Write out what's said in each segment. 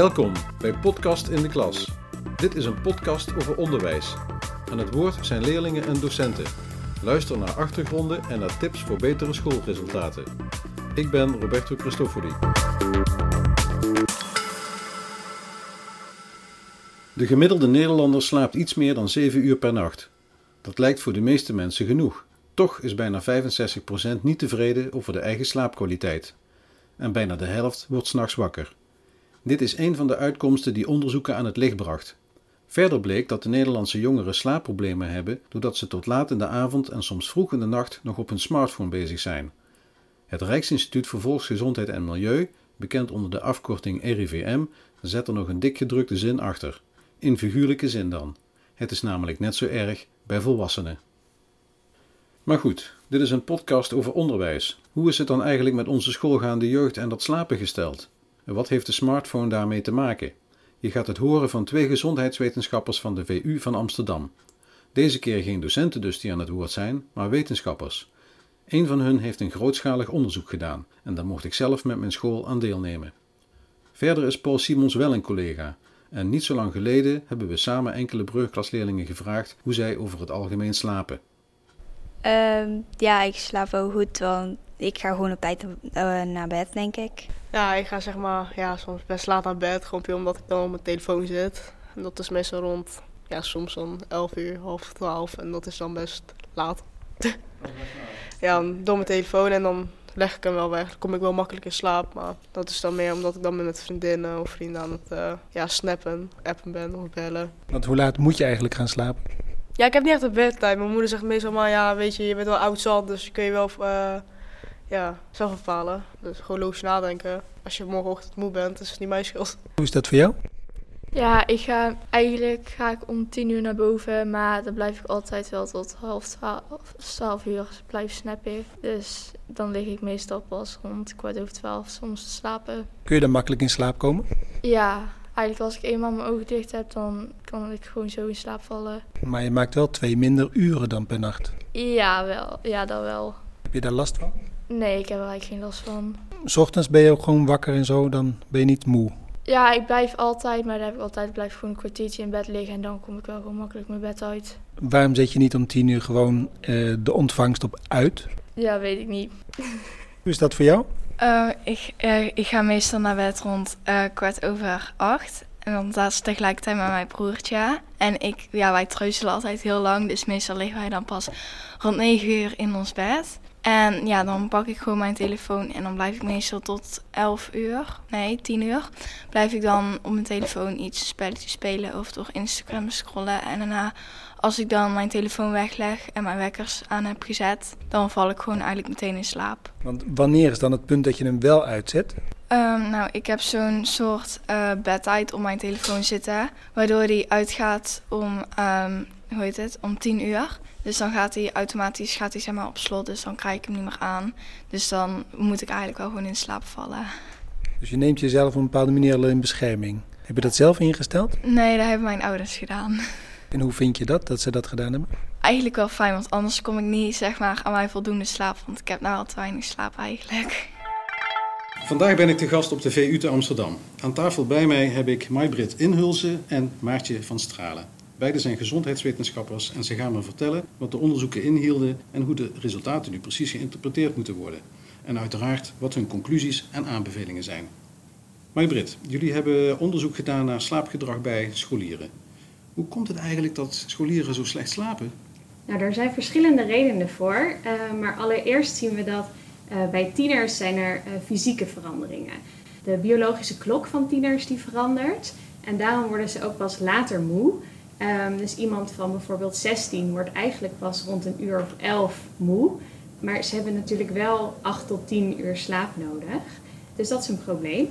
Welkom bij Podcast in de Klas. Dit is een podcast over onderwijs. Aan het woord zijn leerlingen en docenten. Luister naar achtergronden en naar tips voor betere schoolresultaten. Ik ben Roberto Cristofori. De gemiddelde Nederlander slaapt iets meer dan 7 uur per nacht. Dat lijkt voor de meeste mensen genoeg. Toch is bijna 65% niet tevreden over de eigen slaapkwaliteit. En bijna de helft wordt s'nachts wakker. Dit is een van de uitkomsten die onderzoeken aan het licht bracht. Verder bleek dat de Nederlandse jongeren slaapproblemen hebben doordat ze tot laat in de avond en soms vroeg in de nacht nog op hun smartphone bezig zijn. Het Rijksinstituut voor Volksgezondheid en Milieu, bekend onder de afkorting RIVM, zet er nog een dik gedrukte zin achter. In figuurlijke zin dan. Het is namelijk net zo erg bij volwassenen. Maar goed, dit is een podcast over onderwijs. Hoe is het dan eigenlijk met onze schoolgaande jeugd en dat slapen gesteld? En wat heeft de smartphone daarmee te maken? Je gaat het horen van twee gezondheidswetenschappers van de VU van Amsterdam. Deze keer geen docenten dus die aan het woord zijn, maar wetenschappers. Een van hun heeft een grootschalig onderzoek gedaan en daar mocht ik zelf met mijn school aan deelnemen. Verder is Paul Simons wel een collega. En niet zo lang geleden hebben we samen enkele brugklasleerlingen gevraagd hoe zij over het algemeen slapen. Um, ja, ik slaap wel goed, want ik ga gewoon op tijd uh, naar bed, denk ik. Ja, ik ga zeg maar ja, soms best laat naar bed, gewoon puur omdat ik dan op mijn telefoon zit. En dat is meestal rond, ja, soms dan 11 uur, half 12 en dat is dan best laat. ja, door mijn telefoon en dan leg ik hem wel weg. Dan kom ik wel makkelijk in slaap, maar dat is dan meer omdat ik dan met vriendinnen of vrienden aan het uh, ja, snappen, appen ben of bellen. Want hoe laat moet je eigenlijk gaan slapen? Ja, ik heb niet echt een bedtijd. Mijn moeder zegt meestal maar, ja, weet je, je bent wel oud zat, dus kun je wel uh, ja, zelf bepalen. Dus gewoon logisch nadenken. Als je morgenochtend moe bent, is het niet mijn schuld. Hoe is dat voor jou? Ja, ik ga eigenlijk ga ik om tien uur naar boven, maar dan blijf ik altijd wel tot half twaalf, twaalf uur blijven snappen. Dus dan lig ik meestal pas rond kwart over twaalf soms te slapen. Kun je dan makkelijk in slaap komen? Ja, eigenlijk als ik eenmaal mijn ogen dicht heb, dan kan ik gewoon zo in slaap vallen. Maar je maakt wel twee minder uren dan per nacht? Ja, wel. Ja, dat wel. Heb je daar last van? Nee, ik heb er eigenlijk geen last van. S ochtends ben je ook gewoon wakker en zo, dan ben je niet moe? Ja, ik blijf altijd, maar dan heb ik altijd blijf gewoon een kwartiertje in bed liggen en dan kom ik wel gewoon makkelijk mijn bed uit. Waarom zet je niet om tien uur gewoon uh, de ontvangst op uit? Ja, weet ik niet. Hoe is dat voor jou? Uh, ik, uh, ik ga meestal naar bed rond kwart over acht. En dan dat is tegelijkertijd met mijn broertje. En ik, ja, wij treuzelen altijd heel lang. Dus meestal liggen wij dan pas rond negen uur in ons bed. En ja, dan pak ik gewoon mijn telefoon en dan blijf ik meestal tot 11 uur, nee 10 uur, blijf ik dan op mijn telefoon iets spelletjes spelen of door Instagram scrollen. En daarna, als ik dan mijn telefoon wegleg en mijn wekkers aan heb gezet, dan val ik gewoon eigenlijk meteen in slaap. Want wanneer is dan het punt dat je hem wel uitzet? Um, nou, ik heb zo'n soort uh, bedtijd op mijn telefoon zitten, waardoor die uitgaat om, um, hoe heet het, om 10 uur. Dus dan gaat hij automatisch gaat hij, zeg maar, op slot, dus dan krijg ik hem niet meer aan. Dus dan moet ik eigenlijk wel gewoon in slaap vallen. Dus je neemt jezelf op een bepaalde manier in bescherming. Heb je dat zelf ingesteld? Nee, dat hebben mijn ouders gedaan. En hoe vind je dat, dat ze dat gedaan hebben? Eigenlijk wel fijn, want anders kom ik niet zeg maar, aan mijn voldoende slaap. Want ik heb nou al te weinig slaap eigenlijk. Vandaag ben ik te gast op de VU te Amsterdam. Aan tafel bij mij heb ik Maybrit Inhulzen en Maartje van Stralen. Beide zijn gezondheidswetenschappers en ze gaan me vertellen wat de onderzoeken inhielden en hoe de resultaten nu precies geïnterpreteerd moeten worden. En uiteraard wat hun conclusies en aanbevelingen zijn. Maybrit, jullie hebben onderzoek gedaan naar slaapgedrag bij scholieren. Hoe komt het eigenlijk dat scholieren zo slecht slapen? Nou, er zijn verschillende redenen voor. Uh, maar allereerst zien we dat uh, bij tieners zijn er uh, fysieke veranderingen. De biologische klok van tieners die verandert. En daarom worden ze ook pas later moe. Um, dus iemand van bijvoorbeeld 16 wordt eigenlijk pas rond een uur of 11 moe. Maar ze hebben natuurlijk wel 8 tot 10 uur slaap nodig. Dus dat is een probleem.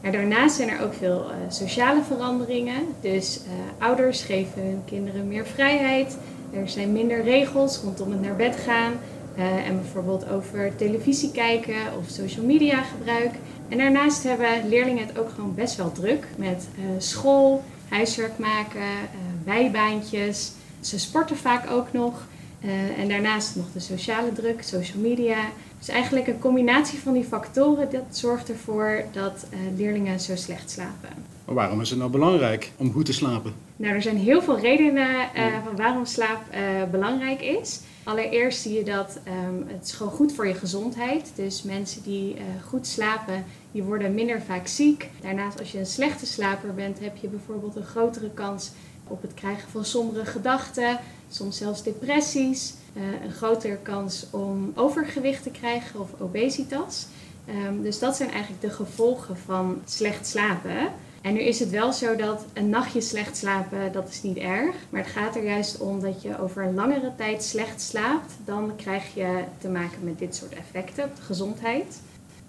Daarnaast zijn er ook veel uh, sociale veranderingen. Dus uh, ouders geven hun kinderen meer vrijheid. Er zijn minder regels rondom het naar bed gaan. Uh, en bijvoorbeeld over televisie kijken of social media gebruik. En daarnaast hebben leerlingen het ook gewoon best wel druk met school, huiswerk maken, bijbaantjes. Ze sporten vaak ook nog. Uh, en daarnaast nog de sociale druk, social media. Dus eigenlijk een combinatie van die factoren, dat zorgt ervoor dat uh, leerlingen zo slecht slapen. Maar waarom is het nou belangrijk om goed te slapen? Nou, er zijn heel veel redenen uh, van waarom slaap belangrijk is. Allereerst zie je dat um, het is gewoon goed voor je gezondheid. Dus mensen die uh, goed slapen, die worden minder vaak ziek. Daarnaast, als je een slechte slaper bent, heb je bijvoorbeeld een grotere kans op het krijgen van sombere gedachten, soms zelfs depressies. een grotere kans om overgewicht te krijgen of obesitas. Um, dus dat zijn eigenlijk de gevolgen van slecht slapen. En nu is het wel zo dat een nachtje slecht slapen, dat is niet erg. Maar het gaat er juist om dat je over een langere tijd slecht slaapt. Dan krijg je te maken met dit soort effecten op de gezondheid.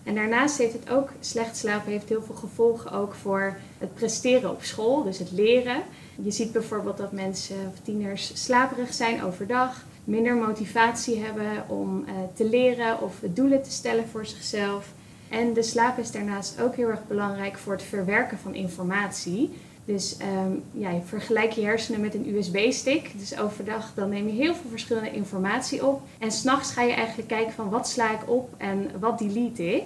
En daarnaast heeft het ook, slecht slapen heeft heel veel gevolgen ook voor het presteren op school, dus het leren. Je ziet bijvoorbeeld dat mensen of tieners slaperig zijn overdag, minder motivatie hebben om uh, te leren of doelen te stellen voor zichzelf. En de slaap is daarnaast ook heel erg belangrijk voor het verwerken van informatie. Dus um, ja, je vergelijk je hersenen met een USB-stick. Dus overdag dan neem je heel veel verschillende informatie op. En s'nachts ga je eigenlijk kijken van wat sla ik op en wat delete ik.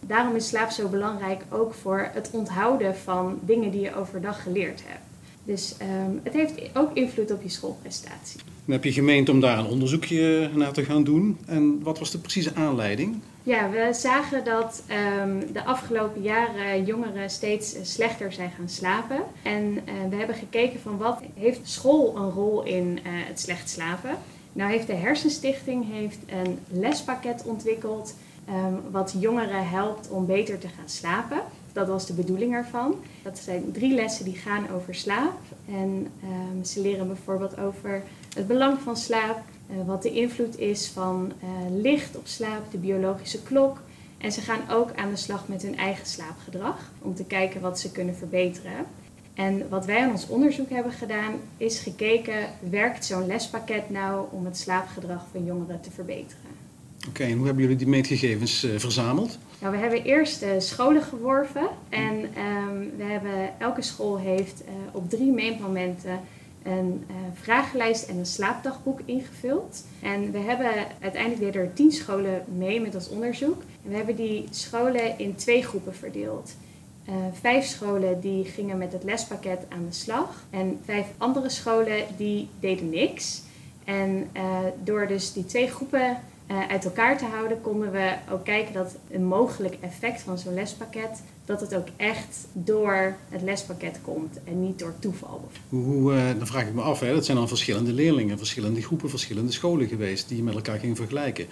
Daarom is slaap zo belangrijk ook voor het onthouden van dingen die je overdag geleerd hebt. Dus um, het heeft ook invloed op je schoolprestatie. Heb je gemeend om daar een onderzoekje naar te gaan doen. En wat was de precieze aanleiding? Ja, we zagen dat um, de afgelopen jaren jongeren steeds slechter zijn gaan slapen. En uh, we hebben gekeken van wat heeft school een rol in het slecht slapen. Nou heeft de Hersenstichting heeft een lespakket ontwikkeld um, wat jongeren helpt om beter te gaan slapen. Dat was de bedoeling ervan. Dat zijn drie lessen die gaan over slaap. En um, ze leren bijvoorbeeld over het belang van slaap, uh, wat de invloed is van uh, licht op slaap, de biologische klok. En ze gaan ook aan de slag met hun eigen slaapgedrag om te kijken wat ze kunnen verbeteren. En wat wij aan ons onderzoek hebben gedaan, is gekeken: werkt zo'n lespakket nou om het slaapgedrag van jongeren te verbeteren? Oké, okay, en hoe hebben jullie die meetgegevens uh, verzameld? Nou, we hebben eerst scholen geworven en um, we hebben, elke school heeft uh, op drie meetmomenten een uh, vragenlijst en een slaapdagboek ingevuld. En we hebben uiteindelijk weer er tien scholen mee met ons onderzoek. En we hebben die scholen in twee groepen verdeeld. Uh, vijf scholen die gingen met het lespakket aan de slag. En vijf andere scholen die deden niks. En uh, door dus die twee groepen uit elkaar te houden, konden we ook kijken dat een mogelijk effect van zo'n lespakket, dat het ook echt door het lespakket komt en niet door toeval. Hoe, hoe uh, dan vraag ik me af, hè, dat zijn dan verschillende leerlingen, verschillende groepen, verschillende scholen geweest die je met elkaar ging vergelijken.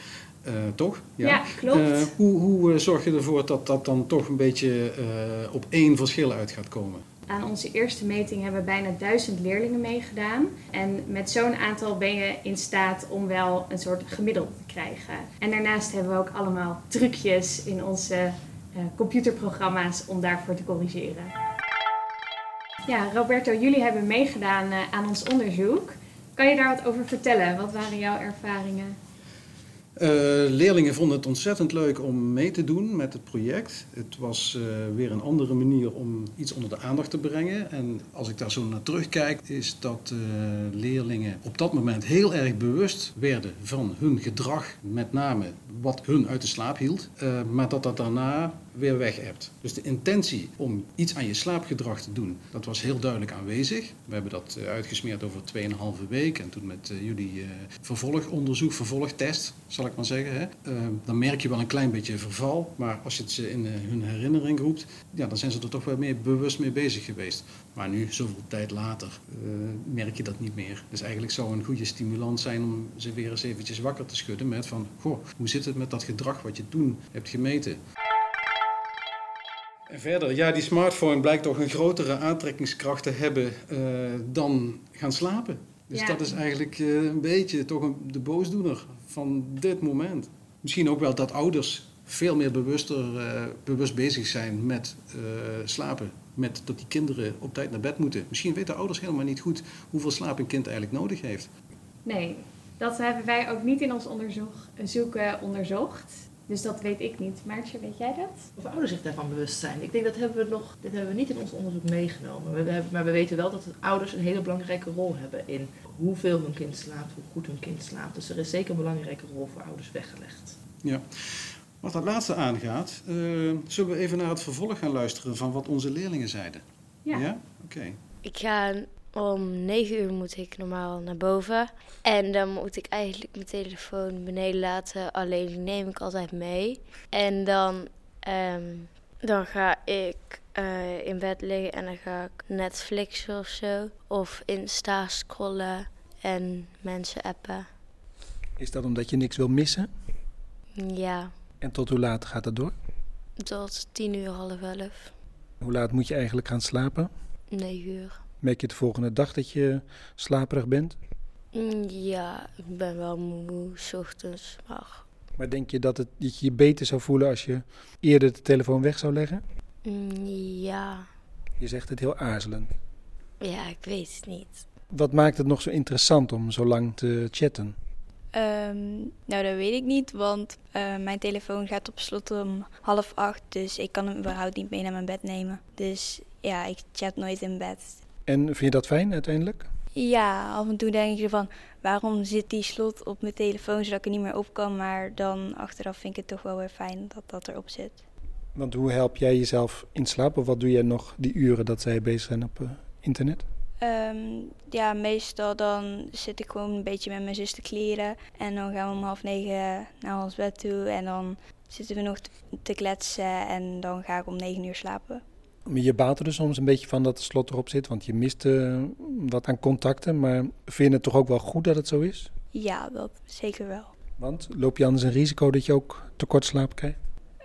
Uh, toch? Ja, ja klopt. hoe hoe zorg je ervoor dat dat dan toch een beetje op één verschil uit gaat komen? Aan onze eerste meting hebben bijna duizend leerlingen meegedaan. En met zo'n aantal ben je in staat om wel een soort gemiddelde te krijgen. En daarnaast hebben we ook allemaal trucjes in onze uh, computerprogramma's om daarvoor te corrigeren. Ja, Roberto, jullie hebben meegedaan uh, aan ons onderzoek. Kan je daar wat over vertellen? Wat waren jouw ervaringen? Uh, leerlingen vonden het ontzettend leuk om mee te doen met het project. Het was uh, weer een andere manier om iets onder de aandacht te brengen. En als ik daar zo naar terugkijk, is dat uh, leerlingen op dat moment heel erg bewust werden van hun gedrag, met name wat hun uit de slaap hield, maar dat dat daarna weer weg hebt. Dus de intentie om iets aan je slaapgedrag te doen, dat was heel duidelijk aanwezig. We hebben dat uitgesmeerd over 2,5 week en toen met jullie vervolgonderzoek, vervolgtest, zal ik maar zeggen. Uh, dan merk je wel een klein beetje verval. Maar als je het ze in hun herinnering roept, ja, dan zijn ze er toch wel meer bewust mee bezig geweest. Maar nu, zoveel tijd later, merk je dat niet meer. Dus eigenlijk zou een goede stimulans zijn om ze weer eens eventjes wakker te schudden met van... Goh, hoe zit het met dat gedrag wat je toen hebt gemeten? En verder, ja, die smartphone blijkt toch een grotere aantrekkingskracht te hebben dan gaan slapen. Dus ja. dat is eigenlijk een beetje toch een, de boosdoener van dit moment. Misschien ook wel dat ouders veel meer bewuster, uh, bewust bezig zijn met slapen. Met dat die kinderen op tijd naar bed moeten. Misschien weten ouders helemaal niet goed hoeveel slaap een kind eigenlijk nodig heeft. Nee, dat hebben wij ook niet in ons onderzoek zoeken onderzocht. Dus dat weet ik niet. Maartje, weet jij dat? Of ouders zich daarvan bewust zijn. Ik denk dat hebben we nog, dit hebben we niet in ons onderzoek meegenomen. We hebben, maar we weten wel dat ouders een hele belangrijke rol hebben in hoeveel hun kind slaapt, hoe goed hun kind slaapt. Dus er is zeker een belangrijke rol voor ouders weggelegd. Ja. Wat dat laatste aangaat, uh, zullen we even naar het vervolg gaan luisteren van wat onze leerlingen zeiden. Ja. Oké. Ik ga om 9 uur moet ik normaal naar boven. En dan moet ik eigenlijk mijn telefoon beneden laten. Alleen die neem ik altijd mee. En dan, ehm, dan ga ik eh, in bed liggen en dan ga ik Netflixen of zo. Of Insta scrollen en mensen appen. Is dat omdat je niks wil missen? Ja, En tot hoe laat gaat dat door? tot 10 uur, half elf. Hoe laat moet je eigenlijk gaan slapen? 9 uur. Merk je de volgende dag dat je slaperig bent? Mm, Ja, ik ben wel moe, 's ochtends. Maar Maar denk je dat, het, dat je je beter zou voelen als je eerder de telefoon weg zou leggen? mm, ja, Je zegt het heel aarzelend. ja, ik weet het niet. Wat maakt het nog zo interessant om zo lang te chatten? Ehm, nou, dat weet ik niet, want eh, mijn telefoon gaat op slot om half acht. Dus ik kan hem überhaupt niet mee naar mijn bed nemen. Dus ja, ik chat nooit in bed. En vind je dat fijn uiteindelijk? Ja, af en toe denk je van waarom zit die slot op mijn telefoon zodat ik er niet meer op kan. Maar dan achteraf vind ik het toch wel weer fijn dat dat erop zit. Want hoe help jij jezelf in slaap? Of wat doe jij nog die uren dat zij bezig zijn op eh, internet? Ehm, ja, meestal dan zit ik gewoon een beetje met mijn zus te kleren. En dan gaan we om half negen naar ons bed toe. En dan zitten we nog te- te kletsen. En dan ga ik om negen uur slapen. Maar Je baalt er dus soms een beetje van dat de slot erop zit, want je mist eh, wat aan contacten. Maar vind je het toch ook wel goed dat het zo is? Ja, dat zeker wel. Want loop je anders een risico dat je ook tekort slaap krijgt?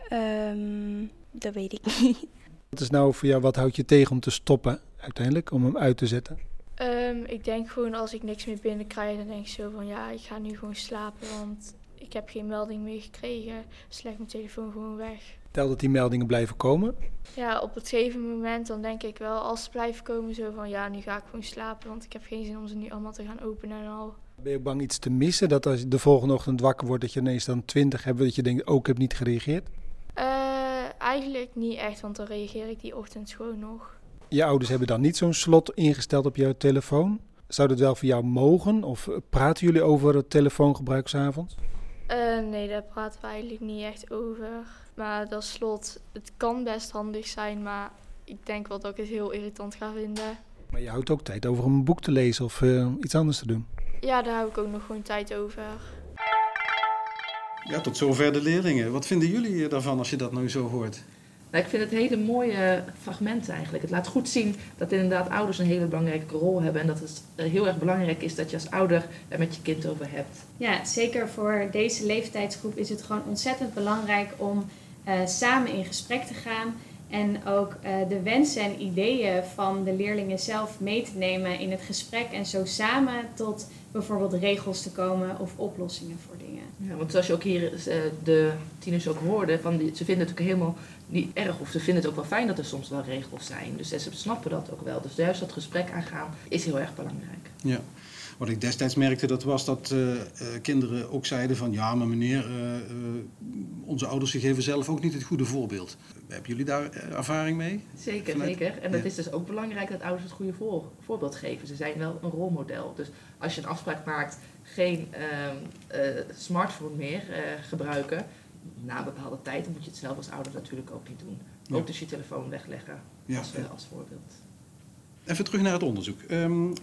Ehm, dat weet ik niet. Wat is nou voor jou, wat houdt je tegen om te stoppen uiteindelijk, om hem uit te zetten? Ehm, ik denk gewoon als ik niks meer binnenkrijg, dan denk ik zo van ja, ik ga nu gewoon slapen, want ik heb geen melding meer gekregen. Dus leg mijn telefoon gewoon weg. Tel dat die meldingen blijven komen. Ja, op het gegeven moment dan denk ik wel, als ze blijven komen, zo van ja, nu ga ik gewoon slapen, want ik heb geen zin om ze nu allemaal te gaan openen en al. Ben je ook bang iets te missen? Dat als je de volgende ochtend wakker wordt, dat je ineens dan 20 hebt, dat je denkt, oh, ik heb niet gereageerd? Eh, eigenlijk niet echt, want dan reageer ik die ochtend gewoon nog. Je ouders hebben dan niet zo'n slot ingesteld op jouw telefoon. Zou dat wel voor jou mogen? Of eh, praten jullie over het telefoongebruik s'avonds? Eh, nee, daar praten we eigenlijk niet echt over. Maar dat slot, het kan best handig zijn, maar ik denk wel dat ik het heel irritant ga vinden. Maar je houdt ook tijd over om een boek te lezen of eh, iets anders te doen. Ja, daar hou ik ook nog gewoon tijd over. Ja, tot zover de leerlingen. Wat vinden jullie daarvan als je dat nou zo hoort? Nou, ik vind het hele mooie fragmenten eigenlijk. Het laat goed zien dat inderdaad ouders een hele belangrijke rol hebben. En dat het heel erg belangrijk is dat je als ouder er met je kind over hebt. Ja, zeker voor deze leeftijdsgroep is het gewoon ontzettend belangrijk om samen in gesprek te gaan. En ook eh, de wensen en ideeën van de leerlingen zelf mee te nemen in het gesprek. En zo samen tot bijvoorbeeld regels te komen of oplossingen voor dingen. Ja, want zoals je ook hier eh, de tieners ook hoorden, van die, ze vinden het ook helemaal niet erg. Of ze vinden het ook wel fijn dat er soms wel regels zijn. Dus ze snappen dat ook wel. Dus juist dat gesprek aangaan is heel erg belangrijk. Ja. Wat ik destijds merkte, dat was dat eh, eh, kinderen ook zeiden van... ja, maar meneer, eh, onze ouders geven zelf ook niet het goede voorbeeld. Hebben jullie daar ervaring mee? Zeker, Vanuit- zeker. En dat ja. is dus ook belangrijk dat ouders het goede voor, voorbeeld geven. Ze zijn wel een rolmodel. Dus als je een afspraak maakt, geen ehm, eh, smartphone meer gebruiken... na een bepaalde tijd, dan moet je het zelf als ouder natuurlijk ook niet doen. Ja. Ook dus je telefoon wegleggen Ja, als, ja. als voorbeeld. Even terug naar het onderzoek. Ehm,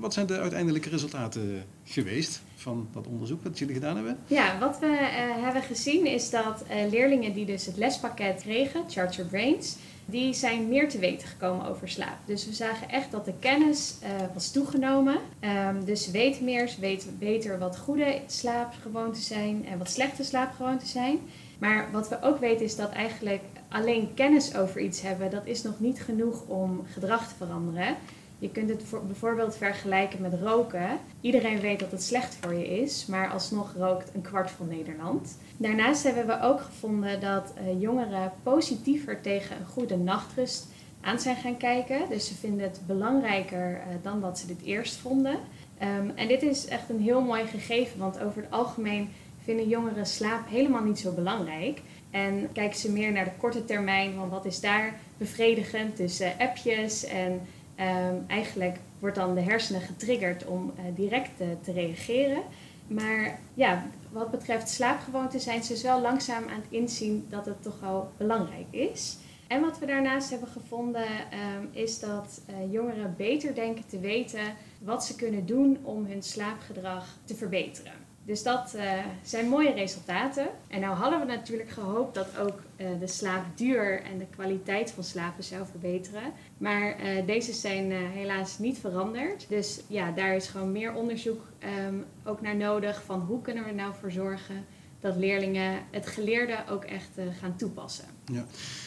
wat zijn de uiteindelijke resultaten geweest van dat onderzoek wat jullie gedaan hebben? Ja, wat we eh, hebben gezien is dat eh, leerlingen die dus het lespakket kregen, Charge Your Brains, die zijn meer te weten gekomen over slaap. Dus we zagen echt dat de kennis eh, was toegenomen. Ehm, dus weten meer, weten beter wat goede slaapgewoonten zijn en wat slechte slaapgewoonten zijn. Maar wat we ook weten is dat eigenlijk alleen kennis over iets hebben, dat is nog niet genoeg om gedrag te veranderen. Je kunt het voor- bijvoorbeeld vergelijken met roken. Iedereen weet dat het slecht voor je is, maar alsnog rookt een kwart van Nederland. Daarnaast hebben we ook gevonden dat eh, jongeren positiever tegen een goede nachtrust aan zijn gaan kijken. Dus ze vinden het belangrijker eh, dan dat ze dit eerst vonden. Ehm, en dit is echt een heel mooi gegeven, want over het algemeen vinden jongeren slaap helemaal niet zo belangrijk. En kijken ze meer naar de korte termijn, want wat is daar bevredigend? Dus eh, appjes en ehm, eigenlijk wordt dan de hersenen getriggerd om eh, direct eh, te reageren. Maar ja, wat betreft slaapgewoonten zijn ze dus wel langzaam aan het inzien dat het toch wel belangrijk is. En wat we daarnaast hebben gevonden ehm, is dat jongeren beter denken te weten wat ze kunnen doen om hun slaapgedrag te verbeteren. Dus dat uh, zijn mooie resultaten. En nou hadden we natuurlijk gehoopt dat ook uh, de slaapduur en de kwaliteit van slapen zou verbeteren. Maar uh, deze zijn helaas niet veranderd. Dus ja, daar is gewoon meer onderzoek um, ook naar nodig van hoe kunnen we er nou voor zorgen dat leerlingen het geleerde ook echt gaan toepassen. Ja.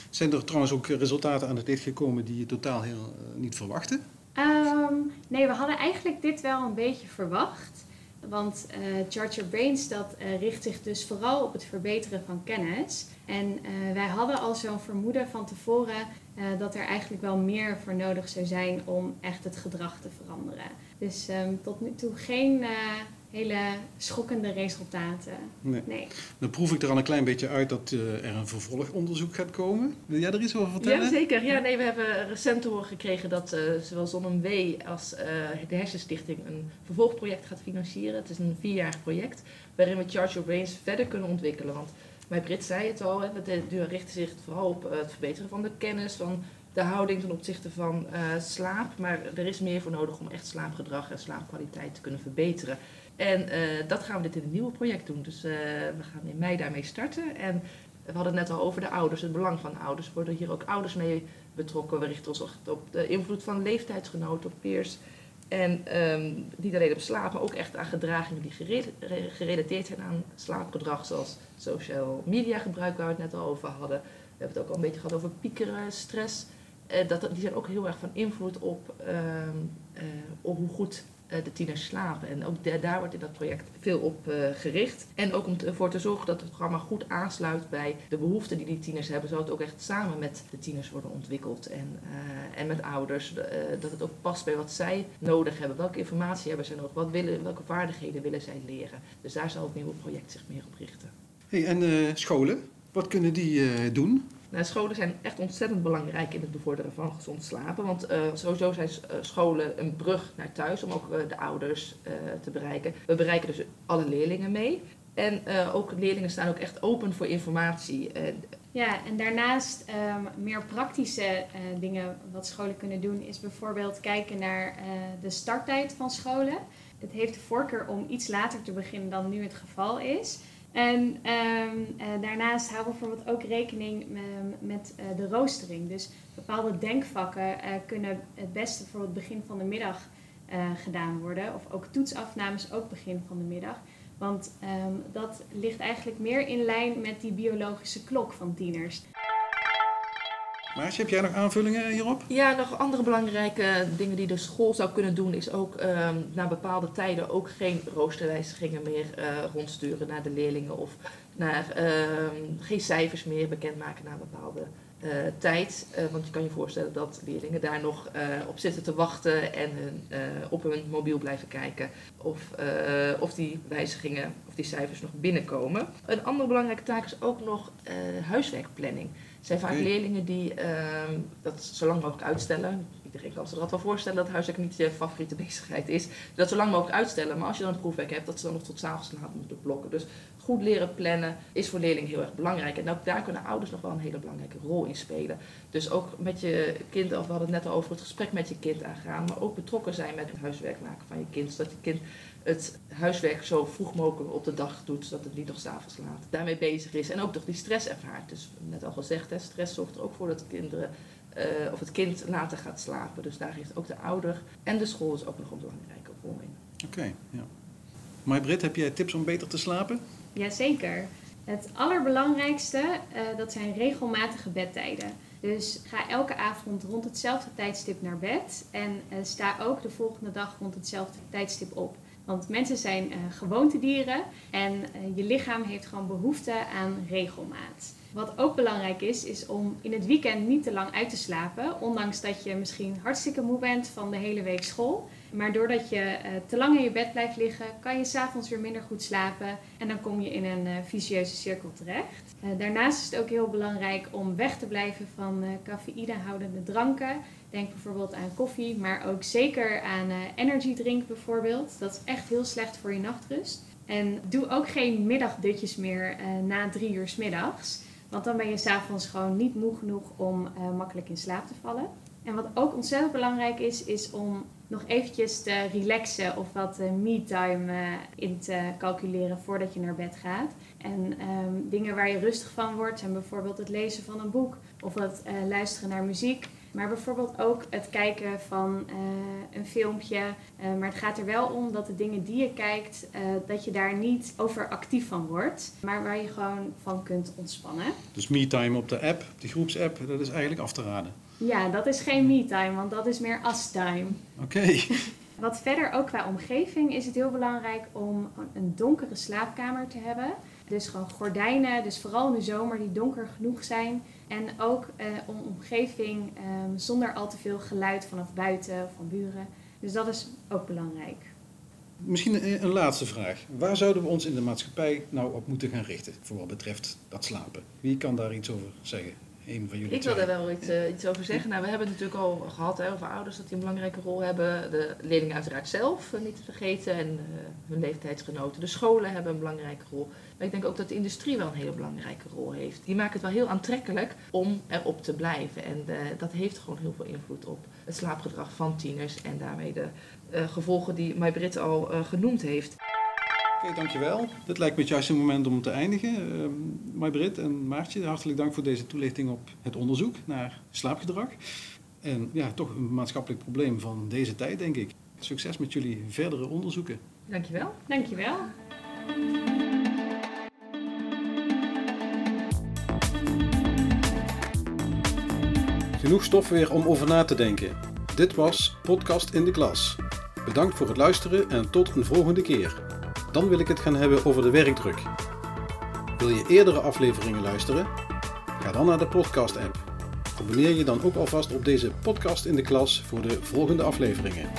Zijn er trouwens ook resultaten aan het licht gekomen die je totaal heel niet verwachtte? Um, nee, we hadden eigenlijk dit wel een beetje verwacht. Want uh, Charge Your Brains dat, uh, richt zich dus vooral op het verbeteren van kennis. En uh, wij hadden al zo'n vermoeden van tevoren dat er eigenlijk wel meer voor nodig zou zijn om echt het gedrag te veranderen. Dus um, tot nu toe geen hele schokkende resultaten. Nee. nee. Dan proef ik er al een klein beetje uit dat uh, er een vervolgonderzoek gaat komen. Wil jij er iets over vertellen? Ja, zeker. Ja, nee, we hebben recent te horen gekregen dat uh, zowel Zon W als uh, de Hersenstichting een vervolgproject gaat financieren. Het is een vierjarig project waarin we Charge Your Brains verder kunnen ontwikkelen. Want mijn Brit zei het al, hè, dat richt zich vooral op het verbeteren van de kennis, van de houding ten opzichte van slaap. Maar er is meer voor nodig om echt slaapgedrag en slaapkwaliteit te kunnen verbeteren. En uh, dat gaan we dit in een nieuwe project doen. Dus uh, we gaan in mei daarmee starten. En we hadden het net al over de ouders, het belang van ouders. Worden hier ook ouders mee betrokken? We richten ons op de invloed van leeftijdsgenoten, op peers. En um, niet alleen op slaap, maar ook echt aan gedragingen die gerelateerd zijn aan slaapgedrag, zoals social media gebruik, waar we het net al over hadden. We hebben het ook al een beetje gehad over piekeren, stress. Uh, dat, die zijn ook heel erg van invloed op, um, op hoe goed eh, de tieners slapen. En ook daar wordt in dat project veel op uh, gericht. En ook om ervoor te zorgen dat het programma goed aansluit bij de behoeften die die tieners hebben. Zodat het ook echt samen met de tieners worden ontwikkeld. En, uh, en met ouders. dat het ook past bij wat zij nodig hebben. Welke informatie hebben zij nodig? Wat willen, welke vaardigheden willen zij leren? Dus daar zal het nieuwe project zich meer op richten. Hey, en scholen? Wat kunnen die doen? Nou, scholen zijn echt ontzettend belangrijk in het bevorderen van gezond slapen. Want uh, sowieso zijn uh, scholen een brug naar thuis om ook uh, de ouders te bereiken. We bereiken dus alle leerlingen mee. En ook leerlingen staan ook echt open voor informatie. Ja, en daarnaast um, meer praktische dingen wat scholen kunnen doen, is bijvoorbeeld kijken naar de starttijd van scholen. Het heeft de voorkeur om iets later te beginnen dan nu het geval is. En um, uh, daarnaast houden we bijvoorbeeld ook rekening met, met uh, de roostering. Dus bepaalde denkvakken uh, kunnen het beste voor het begin van de middag gedaan worden. Of ook toetsafnames ook begin van de middag. Want um, dat ligt eigenlijk meer in lijn met die biologische klok van tieners. Maar heb jij nog aanvullingen hierop? Ja, nog andere belangrijke dingen die de school zou kunnen doen, is ook um, na bepaalde tijden ook geen roosterwijzigingen meer uh, rondsturen naar de leerlingen of naar, um, geen cijfers meer bekendmaken na bepaalde uh, tijd. Uh, want je kan je voorstellen dat leerlingen daar nog op zitten te wachten en op hun mobiel blijven kijken of, of die wijzigingen of die cijfers nog binnenkomen. Een andere belangrijke taak is ook nog huiswerkplanning zijn vaak leerlingen die uh, dat zo lang mogelijk uitstellen. Iedereen kan dat wel voorstellen dat huiswerk niet je favoriete bezigheid is. Dat zo lang mogelijk uitstellen. Maar als je dan een proefwerk hebt, dat ze dan nog tot s'avonds laat moeten blokken. Dus goed leren plannen is voor leerlingen heel erg belangrijk. En ook daar kunnen ouders nog wel een hele belangrijke rol in spelen. Dus ook met je kind, of we hadden het net al over het gesprek met je kind aangaan. Maar ook betrokken zijn met het huiswerk maken van je kind. Zodat je kind het huiswerk zo vroeg mogelijk op de dag doet, zodat het niet nog s'avonds laat daarmee bezig is. En ook toch die stress ervaart. Dus net al gezegd, hè, stress zorgt er ook voor dat de kinderen uh, of het kind later gaat slapen. Dus daar heeft ook de ouder en de school is ook nog een belangrijke rol in. Oké, okay, ja. Maar Britt, heb jij tips om beter te slapen? Jazeker. Het allerbelangrijkste, uh, dat zijn regelmatige bedtijden. Dus ga elke avond rond hetzelfde tijdstip naar bed en uh, sta ook de volgende dag rond hetzelfde tijdstip op. Want mensen zijn uh, gewoontedieren en uh, je lichaam heeft gewoon behoefte aan regelmaat. Wat ook belangrijk is, is om in het weekend niet te lang uit te slapen. Ondanks dat je misschien hartstikke moe bent van de hele week school. Maar doordat je uh, te lang in je bed blijft liggen, kan je s'avonds weer minder goed slapen. En dan kom je in een uh, vicieuze cirkel terecht. Uh, daarnaast is het ook heel belangrijk om weg te blijven van cafeïnehoudende dranken. Denk bijvoorbeeld aan koffie, maar ook zeker aan energy drink bijvoorbeeld. Dat is echt heel slecht voor je nachtrust. En doe ook geen middagdutjes meer na drie uur s middags. Want dan ben je s'avonds gewoon niet moe genoeg om eh, makkelijk in slaap te vallen. En wat ook ontzettend belangrijk is, is om nog eventjes te relaxen of wat uh, me-time uh, in te calculeren voordat je naar bed gaat. En um, dingen waar je rustig van wordt zijn bijvoorbeeld het lezen van een boek of het luisteren naar muziek. Maar bijvoorbeeld ook het kijken van een filmpje. maar het gaat er wel om dat de dingen die je kijkt, dat je daar niet overactief van wordt. Maar waar je gewoon van kunt ontspannen. Dus me-time op de app, die groepsapp, dat is eigenlijk af te raden. Ja, dat is geen me-time, want dat is meer us-time. Oké. Wat verder ook qua omgeving is het heel belangrijk om een donkere slaapkamer te hebben. Dus gewoon gordijnen, dus vooral in de zomer die donker genoeg zijn. En ook eh, een omgeving eh, zonder al te veel geluid vanaf buiten, van buren. Dus dat is ook belangrijk. Misschien een laatste vraag. Waar zouden we ons in de maatschappij nou op moeten gaan richten voor wat betreft dat slapen? Wie kan daar iets over zeggen? Een van jullie ik wil daar wel iets, uh, iets over zeggen. Nou, we hebben het natuurlijk al gehad hè, over ouders dat die een belangrijke rol hebben. De leerlingen uiteraard zelf, uh, niet te vergeten. En uh, hun leeftijdsgenoten. De scholen hebben een belangrijke rol. Maar ik denk ook dat de industrie wel een hele belangrijke rol heeft. Die maken het wel heel aantrekkelijk om erop te blijven. En dat heeft gewoon heel veel invloed op het slaapgedrag van tieners. En daarmee de gevolgen die Maybrit al genoemd heeft. Oké, okay, dankjewel. Dit lijkt me het juiste moment om te eindigen. Uh, Maybrit en Maartje, hartelijk dank voor deze toelichting op het onderzoek naar slaapgedrag. En ja, toch een maatschappelijk probleem van deze tijd, denk ik. Succes met jullie verdere onderzoeken. Dankjewel. Dankjewel. Genoeg stof weer om over na te denken. Dit was Podcast in de Klas. Bedankt voor het luisteren en tot een volgende keer. Dan wil ik het gaan hebben over de werkdruk. Wil je eerdere afleveringen luisteren? Ga dan naar de podcast-app. Abonneer je dan ook alvast op deze podcast in de klas voor de volgende afleveringen.